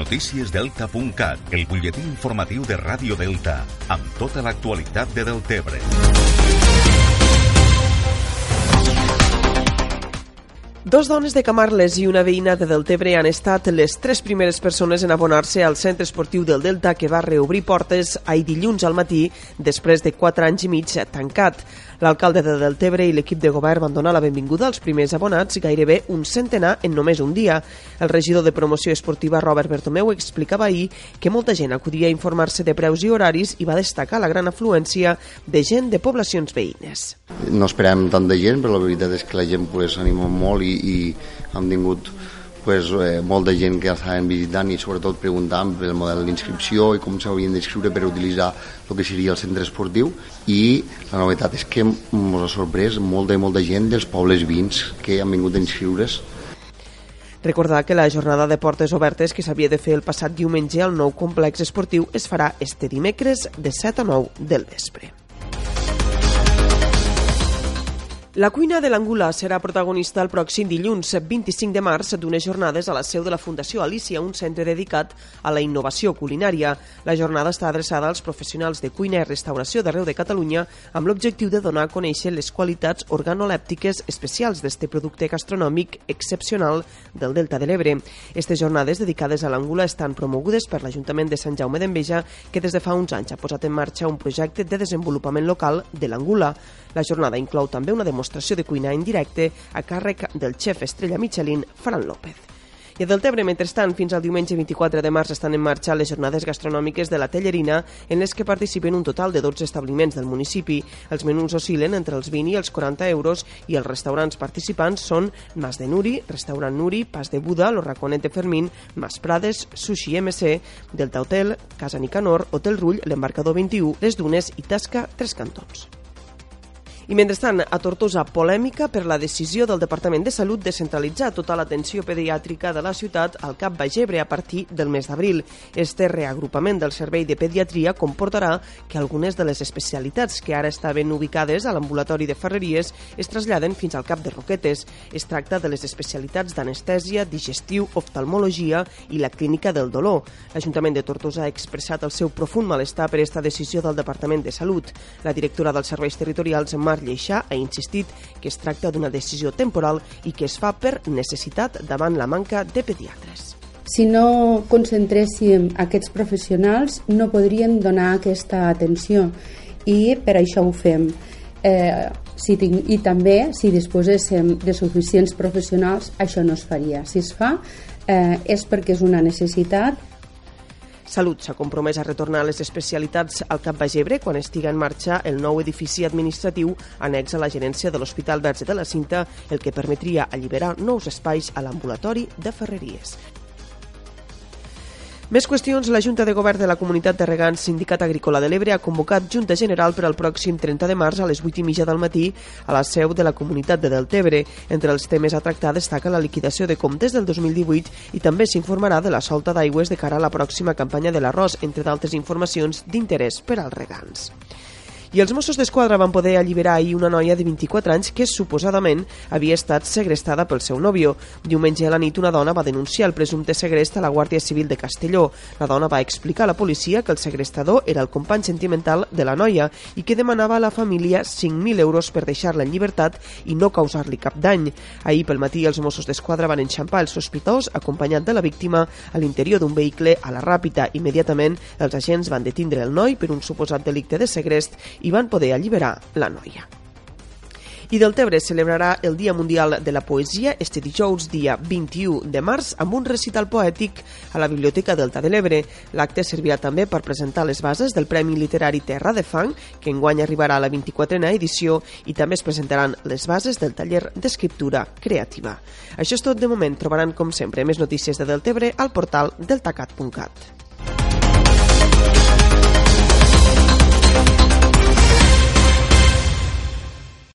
Noticiesdelta.cat, el butlletí informatiu de Ràdio Delta, amb tota l'actualitat de Deltebre. Dos dones de Camarles i una veïna de Deltebre han estat les tres primeres persones en abonar-se al centre esportiu del Delta que va reobrir portes ahir dilluns al matí després de quatre anys i mig tancat. L'alcalde de Deltebre i l'equip de govern van donar la benvinguda als primers abonats, gairebé un centenar en només un dia. El regidor de promoció esportiva, Robert Bertomeu, explicava ahir que molta gent acudia a informar-se de preus i horaris i va destacar la gran afluència de gent de poblacions veïnes. No esperàvem tant de gent, però la veritat és que la gent pues, anima molt i, i han tingut pues, eh, molta gent que estaven visitant i sobretot preguntant pel model d'inscripció i com s'haurien d'inscriure per utilitzar el que seria el centre esportiu i la novetat és que ens ha sorprès molta i molta gent dels pobles vins que han vingut a inscriure's Recordar que la jornada de portes obertes que s'havia de fer el passat diumenge al nou complex esportiu es farà este dimecres de 7 a 9 del vespre. La cuina de l'Angula serà protagonista el pròxim dilluns 25 de març d'unes jornades a la seu de la Fundació Alicia, un centre dedicat a la innovació culinària. La jornada està adreçada als professionals de cuina i restauració d'arreu de Catalunya amb l'objectiu de donar a conèixer les qualitats organolèptiques especials d'este producte gastronòmic excepcional del Delta de l'Ebre. Estes jornades dedicades a l'Angula estan promogudes per l'Ajuntament de Sant Jaume d'Enveja, que des de fa uns anys ha posat en marxa un projecte de desenvolupament local de l'Angula. La jornada inclou també una demostració de cuina en directe a càrrec del xef estrella Michelin, Fran López. I a Deltebre, mentrestant, fins al diumenge 24 de març estan en marxa les jornades gastronòmiques de la Tellerina, en les que participen un total de 12 establiments del municipi. Els menús oscil·len entre els 20 i els 40 euros i els restaurants participants són Mas de Nuri, Restaurant Nuri, Pas de Buda, Lo Raconet de Fermín, Mas Prades, Sushi MC, Delta Hotel, Casa Nicanor, Hotel Rull, l'Embarcador 21, Les Dunes i Tasca Tres Cantons. I mentrestant, a Tortosa, polèmica per la decisió del Departament de Salut de centralitzar tota l'atenció pediàtrica de la ciutat al Cap Bagebre a partir del mes d'abril. Este reagrupament del servei de pediatria comportarà que algunes de les especialitats que ara estaven ubicades a l'ambulatori de Ferreries es traslladen fins al Cap de Roquetes. Es tracta de les especialitats d'anestèsia, digestiu, oftalmologia i la clínica del dolor. L'Ajuntament de Tortosa ha expressat el seu profund malestar per esta decisió del Departament de Salut. La directora dels serveis territorials, Mar Lleixà ha insistit que es tracta d'una decisió temporal i que es fa per necessitat davant la manca de pediatres. Si no concentréssim aquests professionals no podríem donar aquesta atenció i per això ho fem. Eh, si tinc, I també, si disposéssim de suficients professionals, això no es faria. Si es fa, eh, és perquè és una necessitat Salut s'ha compromès a retornar les especialitats al Cap Bagebre quan estiga en marxa el nou edifici administratiu annex a la gerència de l'Hospital Verge de la Cinta, el que permetria alliberar nous espais a l'ambulatori de Ferreries. Més qüestions. La Junta de Govern de la Comunitat de Regants Sindicat Agrícola de l'Ebre ha convocat Junta General per al pròxim 30 de març a les 8 i mitja del matí a la seu de la Comunitat de Deltebre. Entre els temes a tractar destaca la liquidació de comptes del 2018 i també s'informarà de la solta d'aigües de cara a la pròxima campanya de l'arròs, entre d'altres informacions d'interès per als regants. I els Mossos d'Esquadra van poder alliberar ahir una noia de 24 anys que suposadament havia estat segrestada pel seu nòvio. Diumenge a la nit una dona va denunciar el presumpte segrest a la Guàrdia Civil de Castelló. La dona va explicar a la policia que el segrestador era el company sentimental de la noia i que demanava a la família 5.000 euros per deixar-la en llibertat i no causar-li cap dany. Ahir pel matí els Mossos d'Esquadra van enxampar el sospitós acompanyat de la víctima a l'interior d'un vehicle a la Ràpita. Immediatament els agents van detindre el noi per un suposat delicte de segrest i van poder alliberar la noia. I Deltebre celebrarà el Dia Mundial de la Poesia este dijous, dia 21 de març, amb un recital poètic a la Biblioteca Delta de l'Ebre. L'acte servirà també per presentar les bases del Premi Literari Terra de Fang, que enguany arribarà a la 24a edició, i també es presentaran les bases del taller d'escriptura creativa. Això és tot de moment. Trobaran, com sempre, més notícies de Deltebre al portal deltacat.cat.